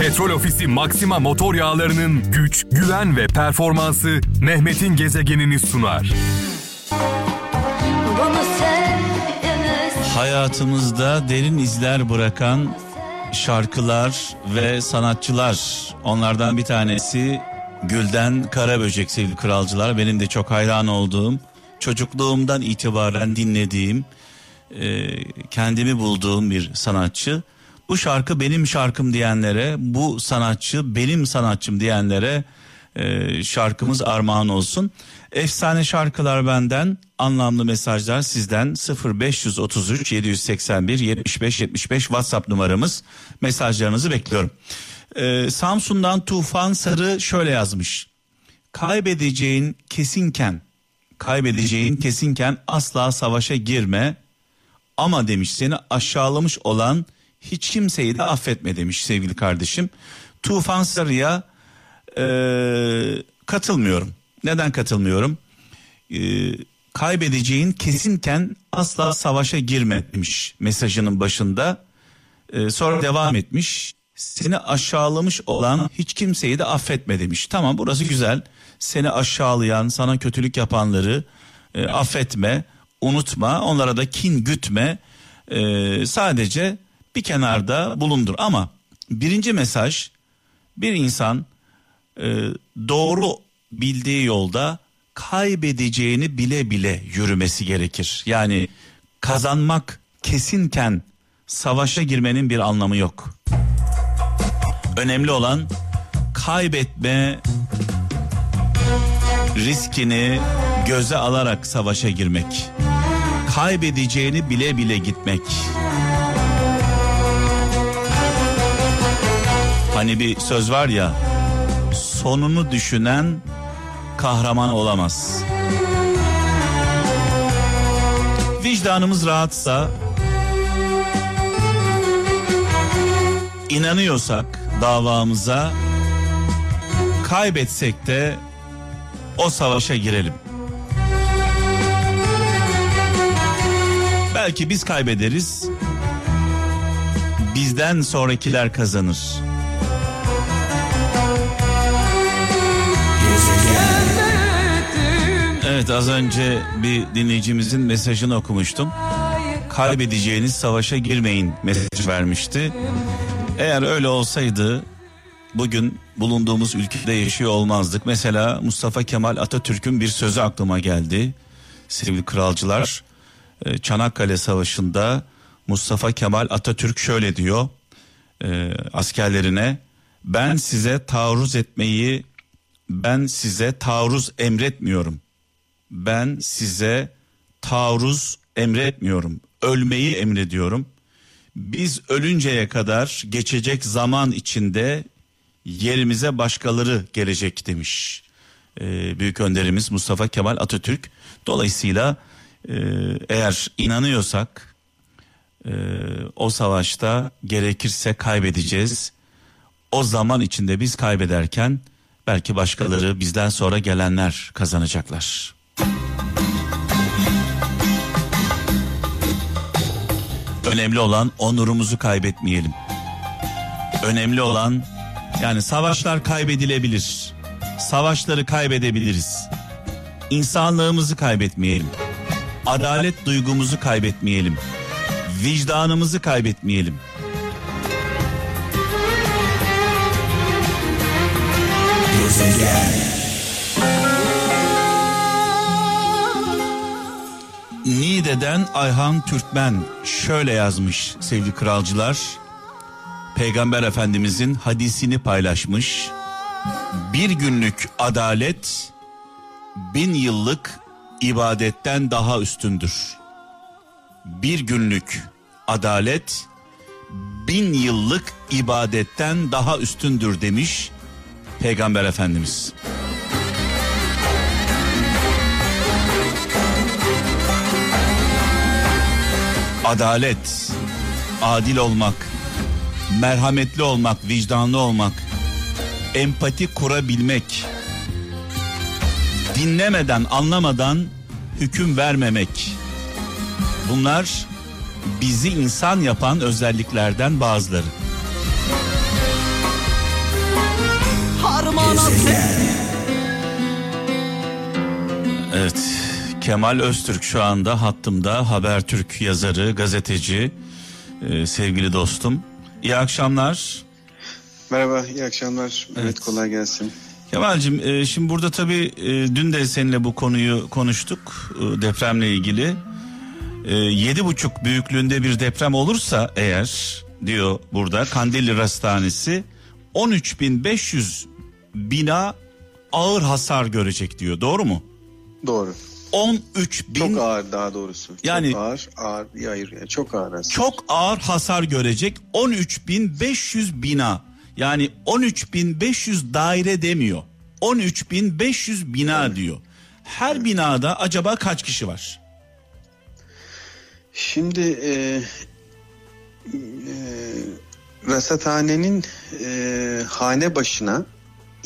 Petrol Ofisi Maxima motor yağlarının güç, güven ve performansı Mehmet'in gezegenini sunar. Hayatımızda derin izler bırakan şarkılar ve sanatçılar. Onlardan bir tanesi Gülden Karaböcek sevgili kralcılar. Benim de çok hayran olduğum, çocukluğumdan itibaren dinlediğim, e, kendimi bulduğum bir sanatçı. Bu şarkı benim şarkım diyenlere, bu sanatçı benim sanatçım diyenlere e, şarkımız armağan olsun. Efsane şarkılar benden, anlamlı mesajlar sizden 0533 781 75 75 WhatsApp numaramız. Mesajlarınızı bekliyorum. E, Samsun'dan Tufan Sarı şöyle yazmış. Kaybedeceğin kesinken, kaybedeceğin kesinken asla savaşa girme. Ama demiş seni aşağılamış olan hiç kimseyi de affetme demiş sevgili kardeşim. Tufan Sarı'ya eee, katılmıyorum. Neden katılmıyorum? Eee, kaybedeceğin kesinken asla savaşa girme demiş mesajının başında. Eee, sonra devam etmiş. Seni aşağılamış olan hiç kimseyi de affetme demiş. Tamam burası güzel. Seni aşağılayan, sana kötülük yapanları e, affetme, unutma, onlara da kin gütme. E, sadece bir kenarda bulundur. Ama birinci mesaj bir insan e, doğru bildiği yolda kaybedeceğini bile bile yürümesi gerekir. Yani kazanmak kesinken savaşa girmenin bir anlamı yok. Önemli olan kaybetme riskini göze alarak savaşa girmek. Kaybedeceğini bile bile gitmek. Hani bir söz var ya sonunu düşünen kahraman olamaz. Vicdanımız rahatsa inanıyorsak davamıza kaybetsek de o savaşa girelim. Belki biz kaybederiz. Bizden sonrakiler kazanır. Evet az önce bir dinleyicimizin mesajını okumuştum. Kaybedeceğiniz savaşa girmeyin mesaj vermişti. Eğer öyle olsaydı bugün bulunduğumuz ülkede yaşıyor olmazdık. Mesela Mustafa Kemal Atatürk'ün bir sözü aklıma geldi. Sevgili kralcılar, e, Çanakkale Savaşı'nda Mustafa Kemal Atatürk şöyle diyor e, askerlerine. Ben size taarruz etmeyi, ben size taarruz emretmiyorum. Ben size taarruz emretmiyorum. Ölmeyi emrediyorum. Biz ölünceye kadar geçecek zaman içinde yerimize başkaları gelecek demiş. Ee, büyük önderimiz Mustafa Kemal Atatürk. Dolayısıyla e, eğer inanıyorsak e, o savaşta gerekirse kaybedeceğiz. O zaman içinde biz kaybederken belki başkaları bizden sonra gelenler kazanacaklar. Önemli olan onurumuzu kaybetmeyelim. Önemli olan yani savaşlar kaybedilebilir. Savaşları kaybedebiliriz. İnsanlığımızı kaybetmeyelim. Adalet duygumuzu kaybetmeyelim. Vicdanımızı kaybetmeyelim. Niğde'den Ayhan Türkmen şöyle yazmış sevgili kralcılar. Peygamber Efendimizin hadisini paylaşmış. Bir günlük adalet bin yıllık ibadetten daha üstündür. Bir günlük adalet bin yıllık ibadetten daha üstündür demiş Peygamber Efendimiz. Adalet, adil olmak, merhametli olmak, vicdanlı olmak, empati kurabilmek, dinlemeden, anlamadan hüküm vermemek. Bunlar bizi insan yapan özelliklerden bazıları. Gezegen. Evet. Kemal Öztürk şu anda hattımda Habertürk yazarı, gazeteci, e, sevgili dostum. İyi akşamlar. Merhaba, iyi akşamlar. Evet, Evet. kolay gelsin. Kemal'cim e, şimdi burada tabii e, dün de seninle bu konuyu konuştuk e, depremle ilgili. E, Yedi buçuk büyüklüğünde bir deprem olursa eğer diyor burada Kandilli Rastanesi 13.500 bina ağır hasar görecek diyor doğru mu? Doğru. 13 bin Çok ağır daha doğrusu. Yani- çok ağır, ağır, hayır, yani çok ağır aslında. çok ağır hasar görecek 13.500 bina. Yani 13.500 daire demiyor. 13.500 bina diyor. Her binada acaba kaç kişi var? Şimdi e, e, rasathanenin e, hane başına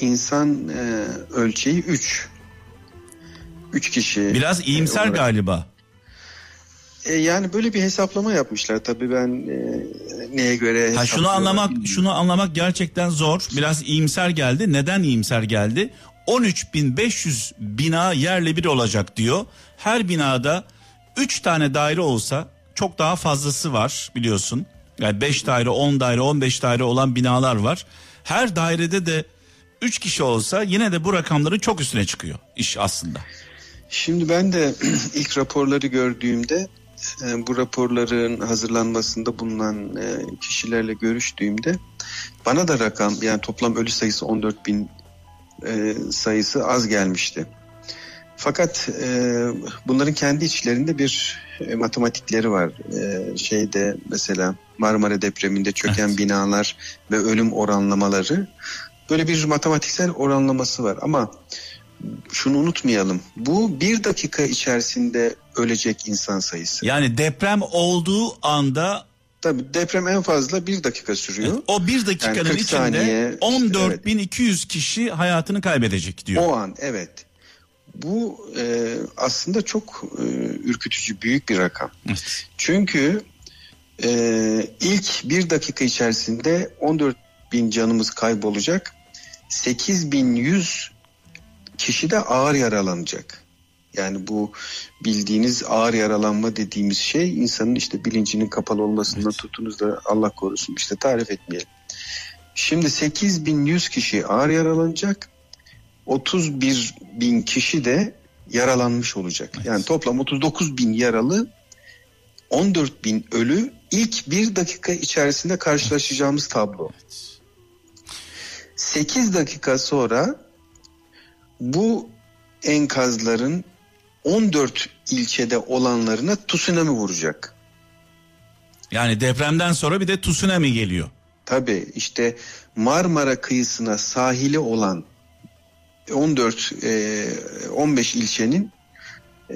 insan e, ölçeği 3. 3 kişi. Biraz iyimser olarak. galiba. E, yani böyle bir hesaplama yapmışlar. Tabii ben e, neye göre Ha şunu anlamak bilmiyorum. şunu anlamak gerçekten zor. Biraz iyimser geldi. Neden iyimser geldi? 13.500 bina yerle bir olacak diyor. Her binada 3 tane daire olsa çok daha fazlası var biliyorsun. Yani 5 daire, 10 daire, 15 daire olan binalar var. Her dairede de 3 kişi olsa yine de bu rakamların çok üstüne çıkıyor iş aslında. Şimdi ben de ilk raporları gördüğümde e, bu raporların hazırlanmasında bulunan e, kişilerle görüştüğümde bana da rakam yani toplam ölü sayısı 14 bin e, sayısı az gelmişti. Fakat bunların kendi içlerinde bir matematikleri var. Şeyde mesela Marmara depreminde çöken Evet. binalar ve ölüm oranlamaları böyle bir matematiksel oranlaması var ama şunu unutmayalım. Bu bir dakika içerisinde ölecek insan sayısı. Yani deprem olduğu anda Tabii deprem en fazla bir dakika sürüyor. o bir dakikanın Yani 40 içinde saniye, 14.200 kişi hayatını kaybedecek diyor. O an evet. Bu e, aslında çok e, ürkütücü büyük bir rakam. Evet. Çünkü e, ilk bir dakika içerisinde 14 bin canımız kaybolacak. 8100 kişi de ağır yaralanacak. Yani bu bildiğiniz ağır yaralanma dediğimiz şey insanın işte bilincinin kapalı olmasından tutunuz da Allah korusun işte tarif etmeyelim. Şimdi 8100 kişi ağır yaralanacak. 31 bin kişi de yaralanmış olacak. Yani toplam 39 bin yaralı 14 bin ölü ilk bir dakika içerisinde karşılaşacağımız tablo. 8 dakika sonra bu enkazların 14 ilçede olanlarına tsunami vuracak. Yani depremden sonra bir de tsunami geliyor. Tabii işte Marmara kıyısına sahili olan 14 e, 15 ilçenin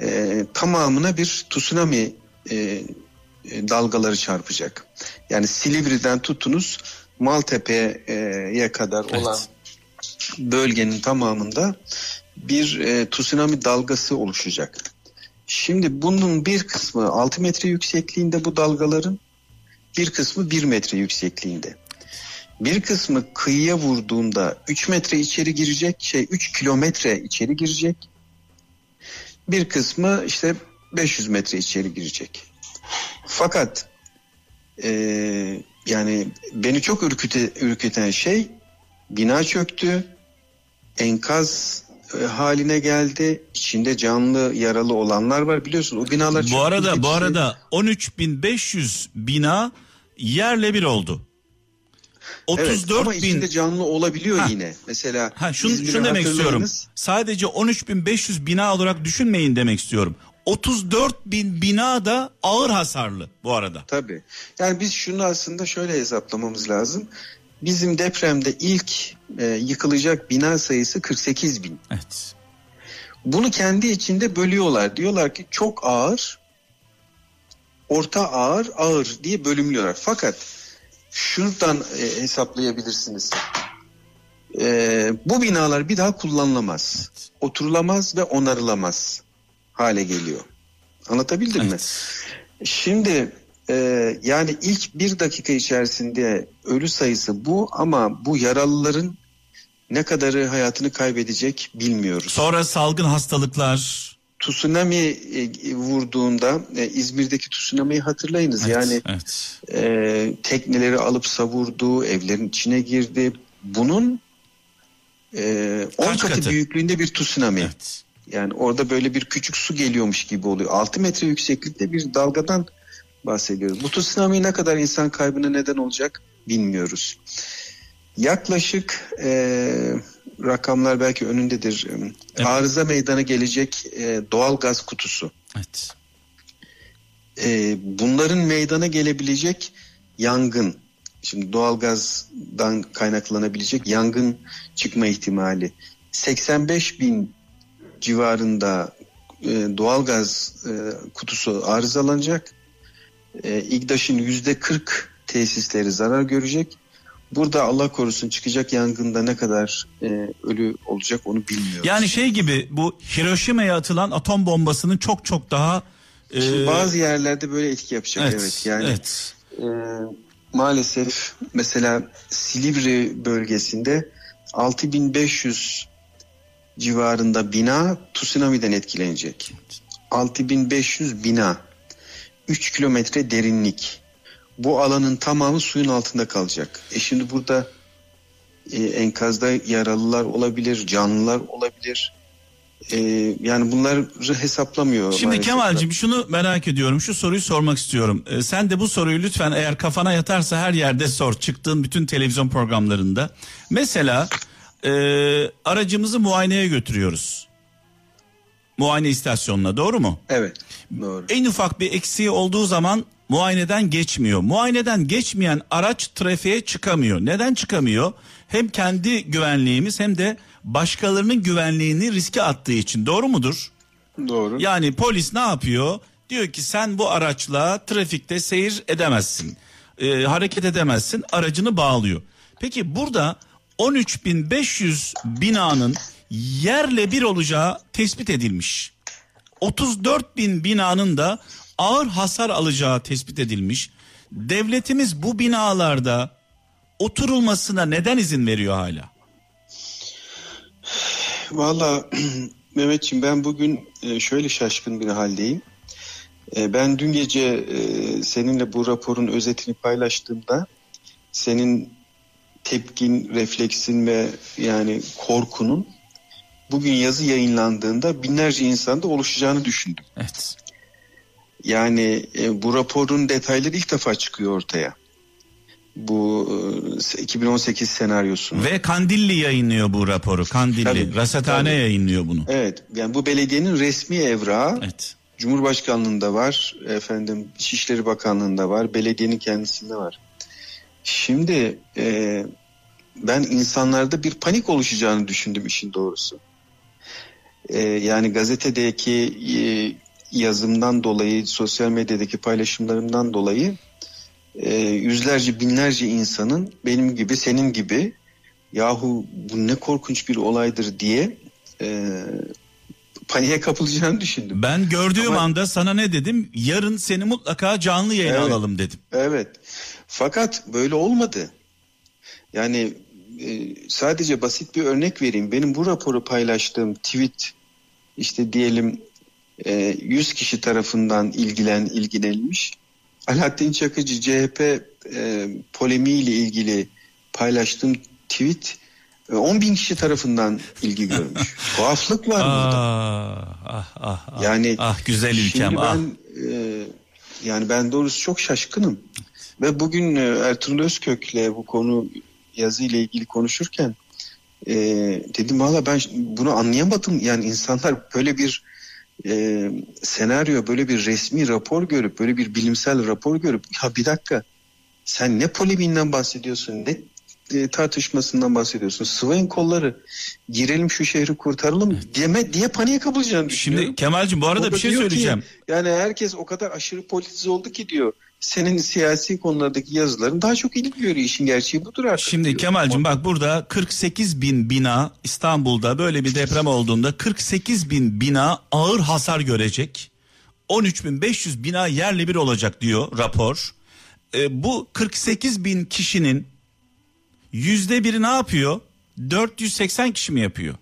e, tamamına bir tsunami e, e, dalgaları çarpacak. Yani Silivri'den tutunuz Maltepe'ye kadar olan bölgenin tamamında bir e, tsunami dalgası oluşacak. Şimdi bunun bir kısmı 6 metre yüksekliğinde bu dalgaların bir kısmı 1 metre yüksekliğinde. Bir kısmı kıyıya vurduğunda 3 metre içeri girecek, şey 3 kilometre içeri girecek. Bir kısmı işte 500 metre içeri girecek. Fakat e, yani beni çok ürküte, ürküten şey bina çöktü, enkaz e, haline geldi. İçinde canlı yaralı olanlar var biliyorsun o binalar Bu arada bu arada 13.500 bina yerle bir oldu. Evet, 34 ama bin içinde canlı olabiliyor Ha. yine. Mesela ha şunu, şunu demek istiyorum. Sadece 13.500 bina olarak düşünmeyin demek istiyorum. 34 bin bina da ağır hasarlı bu arada. Tabii. Yani biz şunu aslında şöyle hesaplamamız lazım. Bizim depremde ilk e, yıkılacak bina sayısı 48 bin. Evet. Bunu kendi içinde bölüyorlar. Diyorlar ki çok ağır, orta ağır, ağır diye bölümlüyorlar. Fakat şuradan e, hesaplayabilirsiniz. E, bu binalar bir daha kullanılamaz. Oturulamaz ve onarılamaz hale geliyor. Anlatabildim mi? Evet. Şimdi e, yani ilk bir dakika içerisinde ölü sayısı bu ama bu yaralıların Ne kadarı hayatını kaybedecek bilmiyoruz. Sonra salgın hastalıklar. Tsunami e, vurduğunda e, İzmir'deki tsunami'yi hatırlayınız. Evet, yani evet. e, tekneleri alıp savurdu, evlerin içine girdi. Bunun e, 10 Kaç katı, katı? büyüklüğünde bir tsunami. Evet. Yani orada böyle bir küçük su geliyormuş gibi oluyor. 6 metre yükseklikte bir dalgadan bahsediyoruz. Bu tsunami ne kadar insan kaybına neden olacak bilmiyoruz. Yaklaşık e, rakamlar belki önündedir. Evet. Arıza meydana gelecek e, doğal gaz kutusu. Evet. E, bunların meydana gelebilecek yangın. Şimdi doğalgazdan kaynaklanabilecek yangın çıkma ihtimali. 85 bin civarında e, doğalgaz e, kutusu arızalanacak. E, İGDAŞ'ın yüzde 40 tesisleri zarar görecek. Burada Allah korusun çıkacak yangında ne kadar e, ölü olacak onu bilmiyoruz. Yani şey gibi bu Hiroşima'ya atılan atom bombasının çok çok daha e, Şimdi bazı yerlerde böyle etki yapacak evet, evet. Yani evet. e, maalesef mesela Silivri bölgesinde 6500 civarında bina tsunami'den etkilenecek. 6500 bina 3 kilometre derinlik. Bu alanın tamamı suyun altında kalacak. E şimdi burada e, enkazda yaralılar olabilir, canlılar olabilir. E, yani bunları hesaplamıyor. Şimdi. Kemal'cim şunu merak ediyorum. Şu soruyu sormak istiyorum. Ee, sen de bu soruyu lütfen eğer kafana yatarsa her yerde sor. Çıktığın bütün televizyon programlarında. Mesela e, aracımızı muayeneye götürüyoruz. Muayene istasyonuna doğru mu? Evet doğru. En ufak bir eksiği olduğu zaman muayeneden geçmiyor. Muayeneden geçmeyen araç trafiğe çıkamıyor. Neden çıkamıyor? Hem kendi güvenliğimiz hem de başkalarının güvenliğini riske attığı için. Doğru mudur? Doğru. Yani polis ne yapıyor? Diyor ki sen bu araçla trafikte seyir edemezsin. Ee, hareket edemezsin. Aracını bağlıyor. Peki burada 13.500 binanın yerle bir olacağı tespit edilmiş. 34 bin binanın da ağır hasar alacağı tespit edilmiş. Devletimiz bu binalarda oturulmasına neden izin veriyor hala? Valla Mehmetciğim ben bugün e, şöyle şaşkın bir haldeyim. E, Ben dün gece e, seninle bu raporun özetini paylaştığımda senin tepkin, refleksin ve yani korkunun bugün yazı yayınlandığında binlerce insanda oluşacağını düşündüm. Evet. Yani e, bu raporun detayları ilk defa çıkıyor ortaya. Bu e, 2018 senaryosunu. Ve Kandilli yayınlıyor bu raporu. Kandilli. Tabii, Rasathane tabii. yayınlıyor bunu. Evet yani bu belediyenin resmi evrağı Evet. Cumhurbaşkanlığında var, efendim İçişleri Bakanlığında var, belediyenin kendisinde var. Şimdi e, ben insanlarda bir panik oluşacağını düşündüm işin doğrusu. E, yani gazetedeki e, yazımdan dolayı, sosyal medyadaki paylaşımlarımdan dolayı e, yüzlerce binlerce insanın benim gibi, senin gibi yahu bu ne korkunç bir olaydır diye e, paniğe kapılacağını düşündüm. Ben gördüğüm Ama- anda sana ne dedim? Yarın seni mutlaka canlı yayına Evet. alalım dedim. Evet. Fakat böyle olmadı. Yani sadece basit bir örnek vereyim. Benim bu raporu paylaştığım tweet işte diyelim e, 100 kişi tarafından ilgilen ilgilenilmiş. Alaaddin Çakıcı CHP e, polemiğiyle ilgili paylaştığım tweet e, 10 bin kişi tarafından ilgi görmüş. Tuhaflık var burada. Ah, ah, ah, Yani ah güzel ülkem Şimdi ah. ben e, yani ben doğrusu çok şaşkınım. Ve bugün e, Ertuğrul Özkök'le bu konu yazı ile ilgili konuşurken e, dedim valla ben bunu anlayamadım. Yani insanlar böyle bir e, senaryo, böyle bir resmi rapor görüp, böyle bir bilimsel rapor görüp ya bir dakika sen ne polemiğinden bahsediyorsun, ne e, tartışmasından bahsediyorsun. Sıvayın kolları, girelim şu şehri kurtaralım diyeme, diye paniğe kapılacağını düşünüyorum. Şimdi Kemal'cim bu arada O bir şey diyor ki, söyleyeceğim. yani herkes o kadar aşırı politize oldu ki diyor. Senin siyasi konulardaki yazıların daha çok ilgi görüyor. İşin gerçeği budur artık. Şimdi. Kemal'cim bak burada 48 bin bina İstanbul'da böyle bir deprem olduğunda 48 bin bina ağır hasar görecek. 13.500 bina yerle bir olacak diyor rapor. E, bu 48 bin kişinin yüzde biri ne yapıyor? 480 kişi mi yapıyor?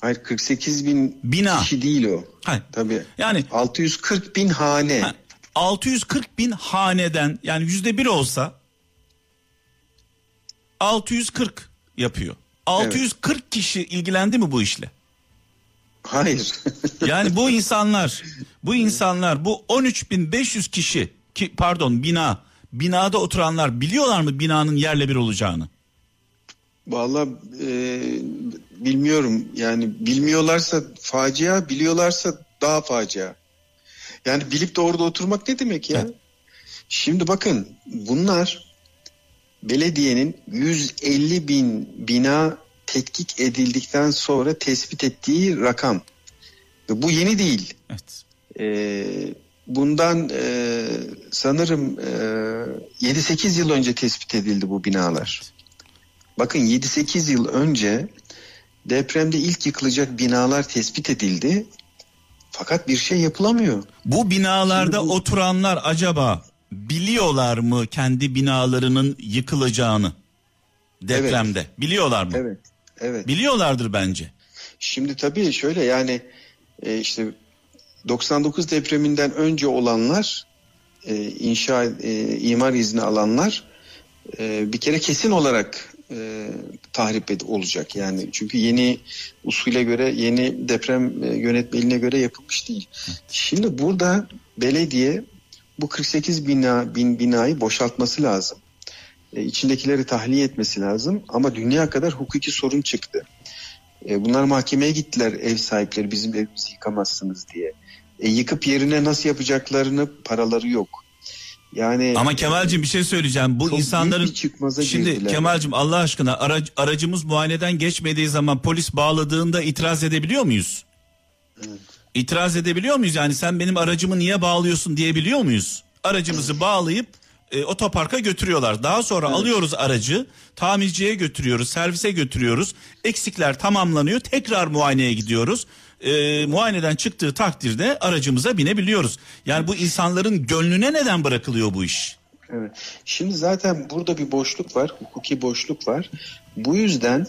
Hayır 48 bin Bina. kişi değil o. Ha, Tabii. Yani 640 bin hane. ha, 640 bin haneden yani yüzde bir olsa 640 yapıyor. 640 kişi ilgilendi mi bu işle? Hayır. Yani bu insanlar, bu insanlar, bu 13.500 kişi ki pardon bina, binada oturanlar biliyorlar mı binanın yerle bir olacağını? Vallahi e, bilmiyorum yani bilmiyorlarsa facia biliyorlarsa daha facia. Yani bilip de orada oturmak ne demek ya? Evet. Şimdi bakın bunlar belediyenin 150 bin bina tetkik edildikten sonra tespit ettiği rakam. Ve bu yeni değil. Evet. Ee, bundan e, sanırım e, 7-8 yıl önce tespit edildi bu binalar. Bakın 7-8 yıl önce depremde ilk yıkılacak binalar tespit edildi. Fakat bir şey yapılamıyor. Bu binalarda Şimdi bu- oturanlar acaba biliyorlar mı kendi binalarının yıkılacağını depremde? Biliyorlar mı? Evet. Evet. Biliyorlardır bence. Şimdi tabii şöyle yani e, işte 99 depreminden önce olanlar e, inşa e, imar izni alanlar bir kere kesin olarak e, tahrip ed- olacak yani çünkü yeni usule göre yeni deprem e, yönetmeliğine göre yapılmış değil. Şimdi burada belediye bu 48 bina bin binayı boşaltması lazım. E, içindekileri tahliye etmesi lazım ama dünya kadar hukuki sorun çıktı. E, bunlar mahkemeye gittiler ev sahipleri bizim evimizi yıkamazsınız diye. E, yıkıp yerine nasıl yapacaklarını paraları yok. Yani Ama Kemal'cim bir şey söyleyeceğim. Bu insanların şimdi girdiler. Kemal'cim Allah aşkına arac- aracımız muayeneden geçmediği zaman polis bağladığında itiraz edebiliyor muyuz? İtiraz edebiliyor muyuz? Yani sen benim aracımı niye bağlıyorsun diyebiliyor muyuz? Aracımızı bağlayıp e, otoparka götürüyorlar. Daha sonra alıyoruz aracı, tamirciye götürüyoruz, servise götürüyoruz. Eksikler tamamlanıyor. Tekrar muayeneye gidiyoruz. E, muayeneden çıktığı takdirde aracımıza binebiliyoruz. Yani bu insanların gönlüne neden bırakılıyor bu iş? Evet. Şimdi zaten burada bir boşluk var, hukuki boşluk var. Bu yüzden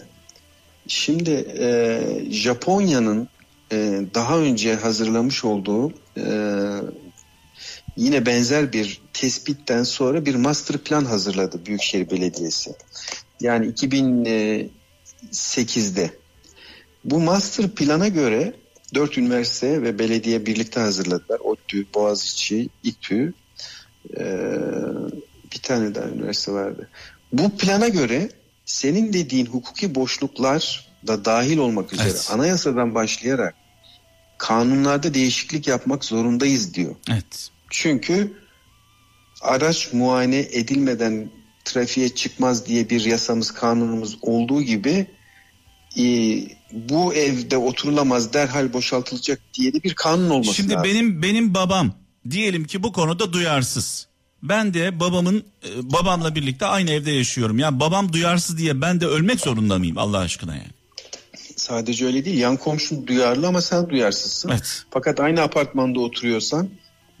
şimdi e, Japonya'nın e, daha önce hazırlamış olduğu e, yine benzer bir tespitten sonra bir master plan hazırladı Büyükşehir Belediyesi. Yani 2008'de. Bu master plana göre dört üniversite ve belediye birlikte hazırladılar. ODTÜ, Boğaziçi, İTÜ, ee, bir tane daha üniversite vardı. Bu plana göre senin dediğin hukuki boşluklar da dahil olmak üzere Evet. anayasadan başlayarak kanunlarda değişiklik yapmak zorundayız diyor. Evet. Çünkü araç muayene edilmeden trafiğe çıkmaz diye bir yasamız kanunumuz olduğu gibi e, bu evde oturulamaz derhal boşaltılacak diye de bir kanun olması Şimdi lazım. benim benim babam diyelim ki bu konuda duyarsız. Ben de babamın e, babamla birlikte aynı evde yaşıyorum. Ya babam duyarsız diye ben de ölmek zorunda mıyım Allah aşkına yani? Sadece öyle değil. Yan komşun duyarlı ama sen duyarsızsın. Evet. Fakat aynı apartmanda oturuyorsan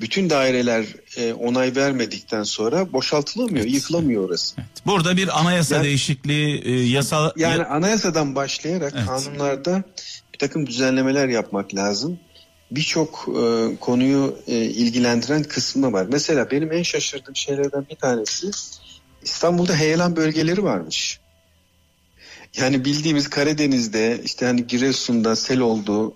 bütün daireler e, onay vermedikten sonra boşaltılamıyor, Evet. yıkılamıyor orası. Evet. Burada bir anayasa Yani- değişikliği e, yasa Yani ya- anayasadan başlayarak Evet. kanunlarda bir takım düzenlemeler yapmak lazım. Birçok e, konuyu e, ilgilendiren kısmı var. Mesela benim en şaşırdığım şeylerden bir tanesi İstanbul'da heyelan bölgeleri varmış. Yani bildiğimiz Karadeniz'de işte hani Giresun'da sel oldu,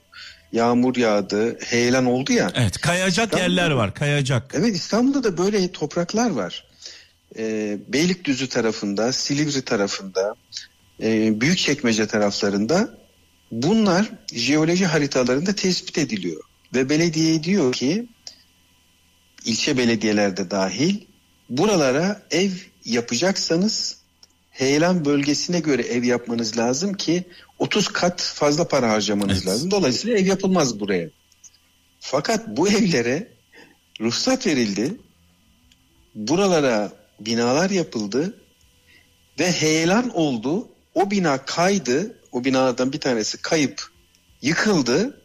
yağmur yağdı, heyelan oldu ya. evet kayacak İstanbul'da- yerler var kayacak. Evet İstanbul'da da böyle topraklar var. Ee, Beylikdüzü tarafında, Silivri tarafında, e, Büyükçekmece taraflarında bunlar jeoloji haritalarında tespit ediliyor. Ve belediye diyor ki ilçe belediyelerde dahil buralara ev yapacaksanız heyelan bölgesine göre ev yapmanız lazım ki 30 kat fazla para harcamanız Evet. lazım. Dolayısıyla ev yapılmaz buraya. Fakat bu evlere ruhsat verildi. Buralara binalar yapıldı ve heyelan oldu. O bina kaydı. O binalardan bir tanesi kayıp yıkıldı.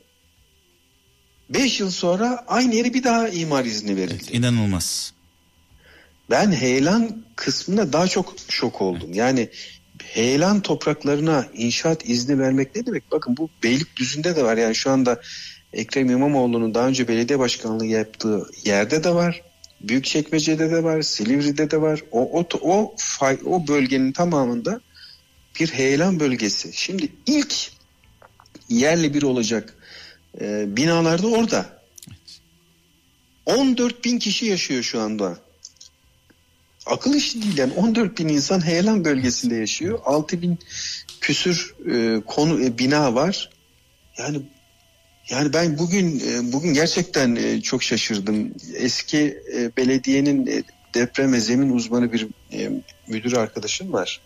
Beş yıl sonra aynı yere bir daha imar izni verildi. Evet, inanılmaz. Ben heyelan kısmına daha çok şok oldum. Yani heyelan topraklarına inşaat izni vermek ne demek? Bakın bu Beylikdüzü'nde de var. Yani şu anda Ekrem İmamoğlu'nun daha önce belediye başkanlığı yaptığı yerde de var. Büyükçekmece'de de var, Silivri'de de var. O o o fay, o bölgenin tamamında bir heyelan bölgesi. Şimdi ilk yerli bir olacak e, binalar da orada. 14 bin kişi yaşıyor şu anda. Akıl işi değil yani 14 bin insan heyelan bölgesinde yaşıyor. 6 bin küsür e, konu e, bina var. Yani yani ben bugün e, bugün gerçekten e, çok şaşırdım. Eski e, belediyenin e, deprem ve zemin uzmanı bir e, müdür arkadaşım var.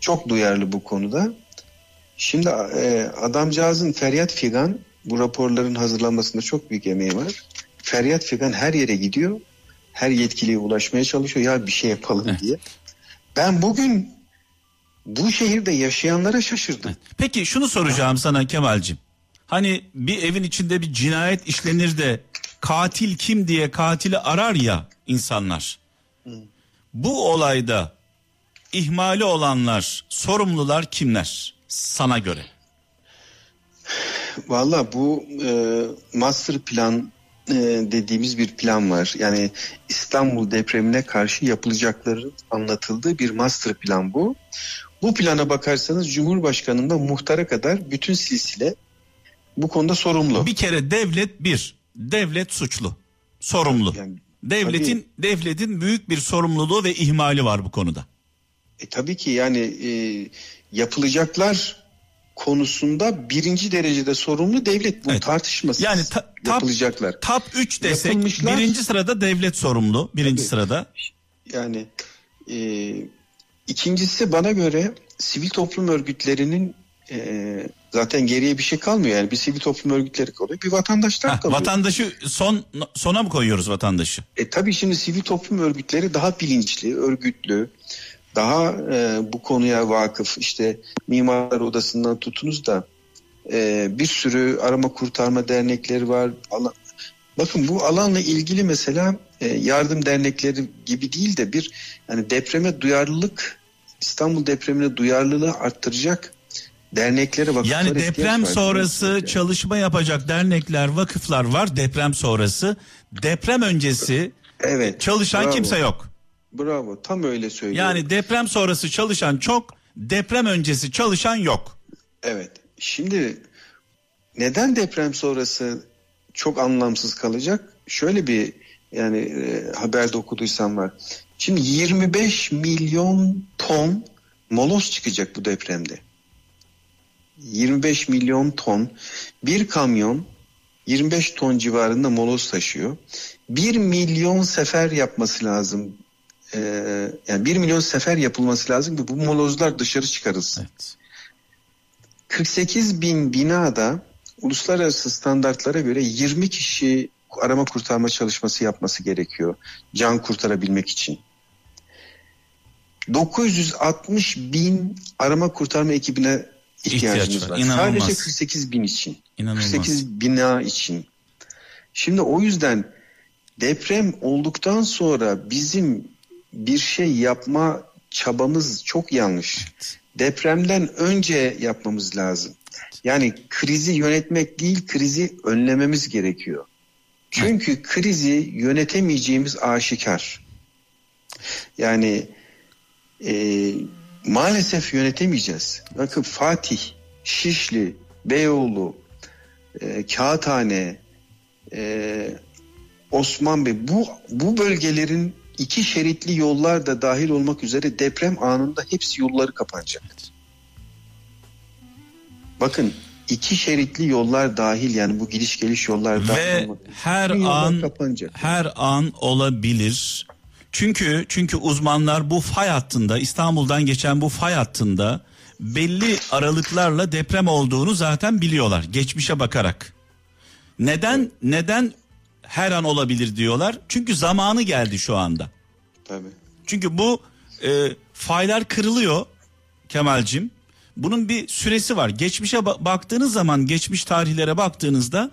Çok duyarlı bu konuda. Şimdi e, adamcağızın feryat figan bu raporların hazırlanmasında çok büyük emeği var. Feryat figan her yere gidiyor. Her yetkiliye ulaşmaya çalışıyor ya bir şey yapalım Evet. diye. Ben bugün bu şehirde yaşayanlara şaşırdım. Peki şunu soracağım sana Kemal'cim. Hani bir evin içinde bir cinayet işlenir de katil kim diye katili arar ya insanlar. Bu olayda ihmali olanlar, sorumlular kimler sana göre? Valla bu e, master plan dediğimiz bir plan var. Yani İstanbul depremine karşı yapılacakların anlatıldığı bir master plan bu. Bu plana bakarsanız Cumhurbaşkanı'ndan muhtara kadar bütün silsile bu konuda sorumlu. Bir kere devlet bir, devlet suçlu, sorumlu. Yani Devletin devletin büyük bir sorumluluğu ve ihmali var bu konuda. E, tabii ki yani e, yapılacaklar konusunda birinci derecede sorumlu devlet. Bu Evet. tartışmasız Yani ta- tap- yapılacaklar. Top 3 desek Yapılmışlar. birinci sırada devlet sorumlu. Birinci Tabii. sırada. Yani e, ikincisi bana göre sivil toplum örgütlerinin e, zaten geriye bir şey kalmıyor. Yani bir sivil toplum örgütleri kalıyor, bir vatandaşlar Ha, kalıyor. vatandaşı son sona mı koyuyoruz vatandaşı? E tabii şimdi sivil toplum örgütleri daha bilinçli, örgütlü, daha e, bu konuya vakıf. İşte Mimarlar Odası'ndan tutunuz da e, bir sürü arama kurtarma dernekleri var. Ala- Bakın bu alanla ilgili mesela e, yardım dernekleri gibi değil de bir yani depreme duyarlılık İstanbul depremine duyarlılığı arttıracak derneklere vakıflara Yani deprem var. sonrası Yani. çalışma yapacak dernekler, vakıflar var deprem sonrası. Deprem öncesi evet, çalışan bravo, kimse yok. Bravo tam öyle söylüyorum. Yani deprem sonrası çalışan çok, deprem öncesi çalışan yok. Evet. Şimdi neden deprem sonrası çok anlamsız kalacak? Şöyle bir yani e, haberde okuduysam var. Şimdi 25 milyon ton moloz çıkacak bu depremde. 25 milyon ton bir kamyon 25 ton civarında moloz taşıyor. 1 milyon sefer yapması lazım. Ee, yani 1 milyon sefer yapılması lazım ki bu molozlar dışarı çıkarılsın. Evet. 48 bin binada uluslararası standartlara göre 20 kişi arama kurtarma çalışması yapması gerekiyor can kurtarabilmek için. 960 bin arama kurtarma ekibine ihtiyacımız İhtiyaç var. var. İnanılmaz. Sadece 48 bin için. İnanılmaz. 48 bina için. Şimdi o yüzden deprem olduktan sonra bizim bir şey yapma çabamız çok yanlış. Depremden önce yapmamız lazım. Yani krizi yönetmek değil, krizi önlememiz gerekiyor. Çünkü krizi yönetemeyeceğimiz aşikar. Yani e, maalesef yönetemeyeceğiz. Bakın Fatih, Şişli, Beyoğlu, e, Kağıthane, e, Osman Bey bu bu bölgelerin iki şeritli yollar da dahil olmak üzere deprem anında hepsi yolları kapanacak. Bakın iki şeritli yollar dahil yani bu gidiş geliş yollar dahil Ve olmak her an kapanacak. her an olabilir. Çünkü çünkü uzmanlar bu fay hattında İstanbul'dan geçen bu fay hattında belli aralıklarla deprem olduğunu zaten biliyorlar geçmişe bakarak. Neden neden her an olabilir diyorlar? Çünkü zamanı geldi şu anda. Tabii. Çünkü bu e, faylar kırılıyor Kemal'cim. Bunun bir süresi var. Geçmişe ba- baktığınız zaman geçmiş tarihlere baktığınızda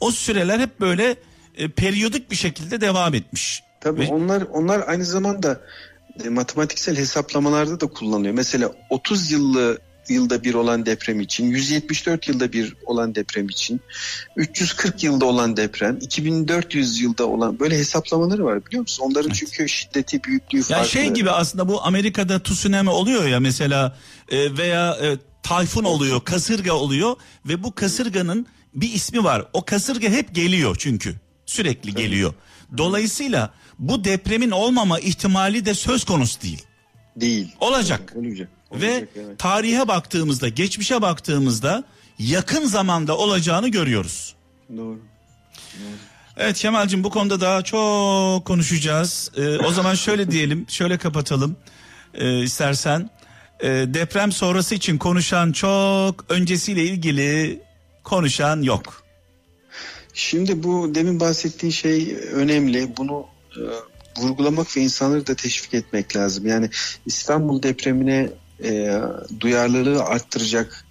o süreler hep böyle e, periyodik bir şekilde devam etmiş. Tabii Ve- onlar onlar aynı zamanda e, matematiksel hesaplamalarda da kullanılıyor. Mesela 30 yıllı yılda bir olan deprem için, 174 yılda bir olan deprem için, 340 yılda olan deprem, 2400 yılda olan böyle hesaplamaları var biliyor musun? Onların Evet. çünkü şiddeti, büyüklüğü farklı. Yani şey gibi aslında bu Amerika'da tsunami oluyor ya mesela e, veya e, tayfun oluyor, kasırga oluyor ve bu kasırganın bir ismi var. O kasırga hep geliyor çünkü. Sürekli geliyor. Dolayısıyla bu depremin olmama ihtimali de söz konusu değil. değil. Olacak. Olacak. Ve evet. tarihe baktığımızda, geçmişe baktığımızda yakın zamanda olacağını görüyoruz. Doğru. Evet Kemal'cim bu konuda daha çok konuşacağız. Ee, o zaman şöyle diyelim, şöyle kapatalım ee, istersen. Ee, deprem sonrası için konuşan çok, öncesiyle ilgili konuşan yok. Şimdi bu demin bahsettiğin şey önemli. Bunu e, vurgulamak ve insanları da teşvik etmek lazım. Yani İstanbul depremine e, duyarlılığı arttıracak,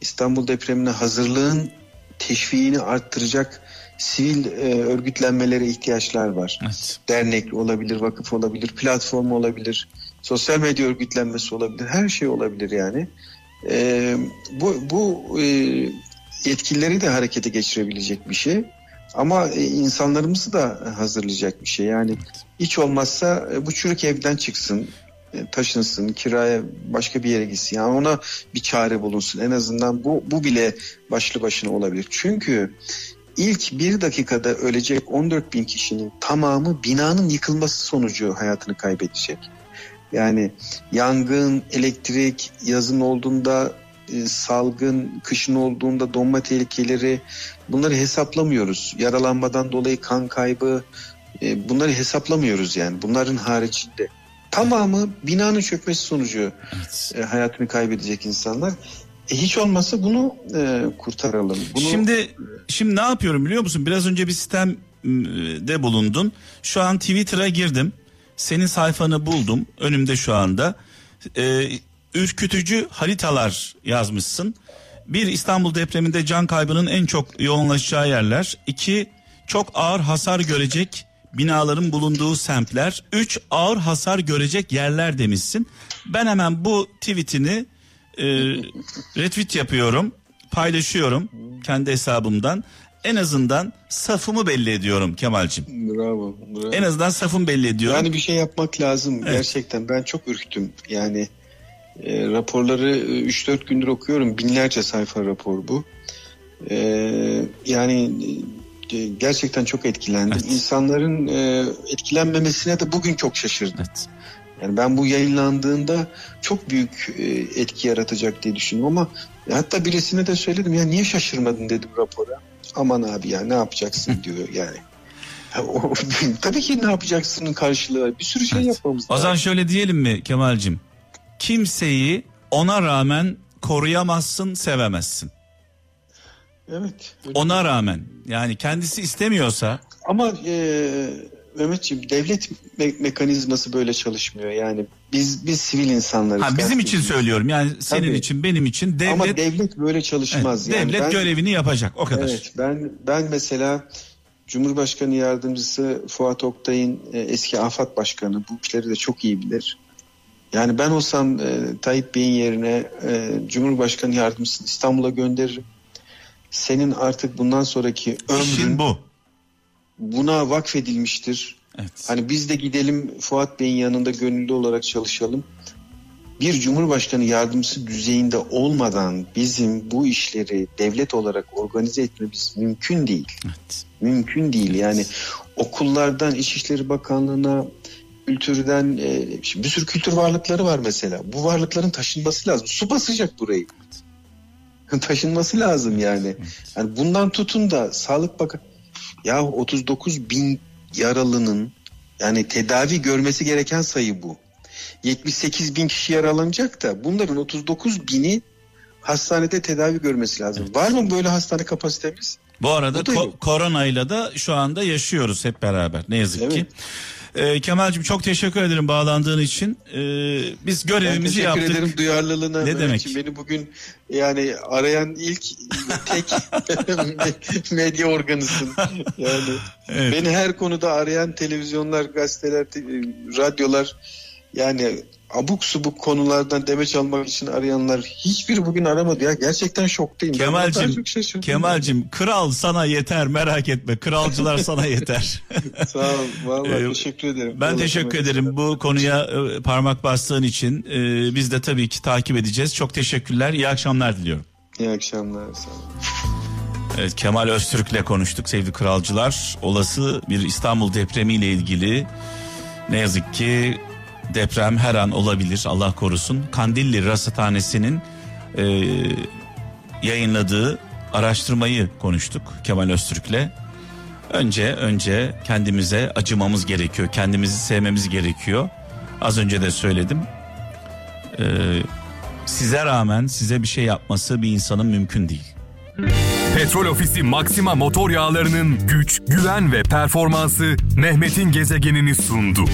İstanbul depremine hazırlığın teşviğini arttıracak sivil e, örgütlenmelere ihtiyaçlar var. Evet. Dernek olabilir, vakıf olabilir, platform olabilir, sosyal medya örgütlenmesi olabilir, her şey olabilir yani. E, bu bu e, yetkilileri de harekete geçirebilecek bir şey. Ama e, insanlarımızı da hazırlayacak bir şey. Yani hiç olmazsa e, bu çürük evden çıksın, taşınsın, kiraya başka bir yere gitsin. Yani ona bir çare bulunsun. En azından bu bu bile başlı başına olabilir. Çünkü ilk bir dakikada ölecek 14 bin kişinin tamamı binanın yıkılması sonucu hayatını kaybedecek. Yani yangın, elektrik, yazın olduğunda e, salgın, kışın olduğunda donma tehlikeleri bunları hesaplamıyoruz. Yaralanmadan dolayı kan kaybı e, bunları hesaplamıyoruz yani bunların haricinde. Tamamı binanın çökmesi sonucu Evet. e, hayatını kaybedecek insanlar. E, hiç olmazsa bunu e, kurtaralım. Bunu, Şimdi şimdi ne yapıyorum biliyor musun? Biraz önce bir sistemde bulundun. Şu an Twitter'a girdim. Senin sayfanı buldum. Önümde şu anda. Ee, ürkütücü haritalar yazmışsın. Bir İstanbul depreminde can kaybının en çok yoğunlaşacağı yerler. İki çok ağır hasar görecek binaların bulunduğu semtler. Üç ağır hasar görecek yerler demişsin. Ben hemen bu tweetini e, retweet yapıyorum, paylaşıyorum kendi hesabımdan. En azından safımı belli ediyorum Kemal'cim. Bravo. bravo. En azından safımı belli ediyorum. Yani bir şey yapmak lazım Evet. gerçekten. Ben çok ürktüm. Yani e, raporları e, 3-4 gündür okuyorum. Binlerce sayfa rapor bu. E, yani e, gerçekten çok etkilendim. Evet. İnsanların e, etkilenmemesine de bugün çok şaşırdım. Evet. Yani ben bu yayınlandığında çok büyük e, etki yaratacak diye düşündüm ama hatta birisine de söyledim ya niye şaşırmadın dedim rapora. Aman abi ya ne yapacaksın diyor yani. O- tabii ki ne yapacaksının karşılığı. Bir sürü şey Evet. yapmamız O zaman şöyle diyelim mi Kemal'cim? Kimseyi ona rağmen koruyamazsın, sevemezsin. Evet. öyle. Ona rağmen yani kendisi istemiyorsa Ama e, Mehmetciğim devlet me- mekanizması böyle çalışmıyor. Yani biz biz sivil insanlarız. ha bizim için söylüyorum yani senin Tabii. için benim için devlet Ama devlet böyle çalışmaz. Evet, yani devlet ben- görevini yapacak o kadar. Evet ben ben mesela Cumhurbaşkanı Yardımcısı Fuat Oktay'ın e, eski AFAD Başkanı bu işleri de çok iyi bilir. Yani ben olsam e, Tayyip Bey'in yerine e, Cumhurbaşkanı Yardımcısını İstanbul'a gönderirim. Senin artık bundan sonraki İşin ömrün bu. buna vakfedilmiştir. Evet. Hani biz de gidelim Fuat Bey'in yanında gönüllü olarak çalışalım. Bir Cumhurbaşkanı yardımcısı düzeyinde olmadan bizim bu işleri devlet olarak organize etmemiz mümkün değil. evet. Mümkün değil. Yani okullardan İçişleri Bakanlığı'na kültürden e, bir sürü kültür varlıkları var mesela. Bu varlıkların taşınması lazım. Su basacak burayı. taşınması lazım yani. Yani bundan tutun da Sağlık Bakan ya 39 bin yaralının yani tedavi görmesi gereken sayı bu. 78 bin kişi yaralanacak da bunların 39 bini hastanede tedavi görmesi lazım. Var mı böyle hastane kapasitemiz? Bu arada ko- yok. koronayla da şu anda yaşıyoruz hep beraber ne yazık Evet. ki. Ee, Kemal'cim çok teşekkür ederim bağlandığın için. Ee, biz Ben görevimizi teşekkür yaptık. ederim duyarlılığına. Ne demek? Beni bugün yani arayan ilk tek medya organısın. Yani Evet. beni her konuda arayan televizyonlar, gazeteler, te- radyolar Yani abuk subuk konulardan demeç almak için arayanlar hiçbir bugün aramadı ya. Gerçekten şoktayım. Kemal'cim, şaşırdım. Kemal'cim kral sana yeter merak etme. Kralcılar sana yeter. Sağ ol. Vallahi Ee, teşekkür ederim. Ben Vallahi teşekkür Kemal. ederim bu konuya e, parmak bastığın için. E, Biz de tabii ki takip edeceğiz. Çok teşekkürler. İyi akşamlar diliyorum. İyi akşamlar. Sağ ol. Evet Kemal Öztürk'le konuştuk sevgili kralcılar. Olası bir İstanbul depremiyle ilgili ne yazık ki deprem her an olabilir Allah korusun. Kandilli Rasathanesi'nin e, yayınladığı araştırmayı konuştuk Kemal Öztürk'le. Önce önce kendimize acımamız gerekiyor. Kendimizi sevmemiz gerekiyor. Az önce de söyledim. E, size rağmen size bir şey yapması bir insanın mümkün değil. Petrol Ofisi Maxima motor yağlarının güç, güven ve performansı Mehmet'in gezegenini sundu.